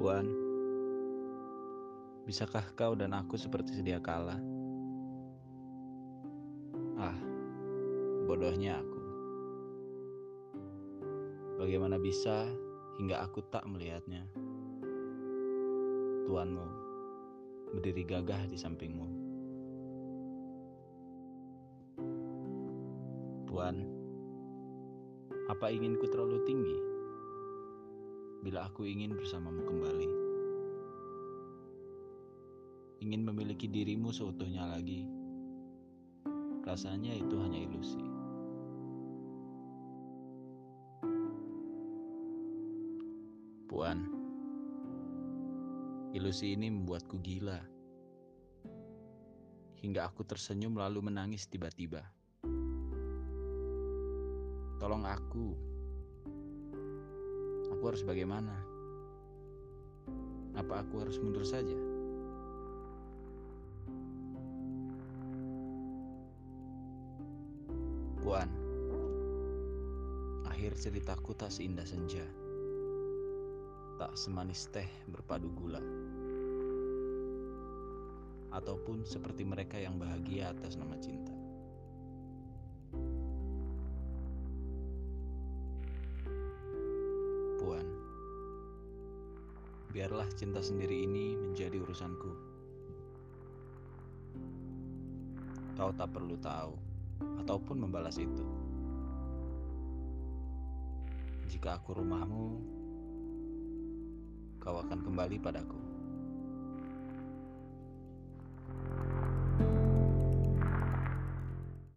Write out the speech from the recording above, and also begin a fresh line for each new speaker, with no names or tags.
Puan, bisakah kau dan aku seperti sedia kala? Ah, bodohnya aku. Bagaimana bisa hingga aku tak melihatnya? Tuanmu berdiri gagah di sampingmu. Tuan, apa inginku terlalu tinggi? Bila aku ingin bersamamu kembali, ingin memiliki dirimu seutuhnya lagi, rasanya itu hanya ilusi. Puan, ilusi ini membuatku gila. Hingga aku tersenyum lalu menangis tiba-tiba. Tolong aku. Aku harus bagaimana? Apa aku harus mundur saja? Puan, akhir ceritaku tak seindah senja, tak semanis teh berpadu gula, ataupun seperti mereka yang bahagia atas nama cinta. Biarlah cinta sendiri ini menjadi urusanku. Kau tak perlu tahu ataupun membalas itu. Jika aku rumahmu, kau akan kembali padaku.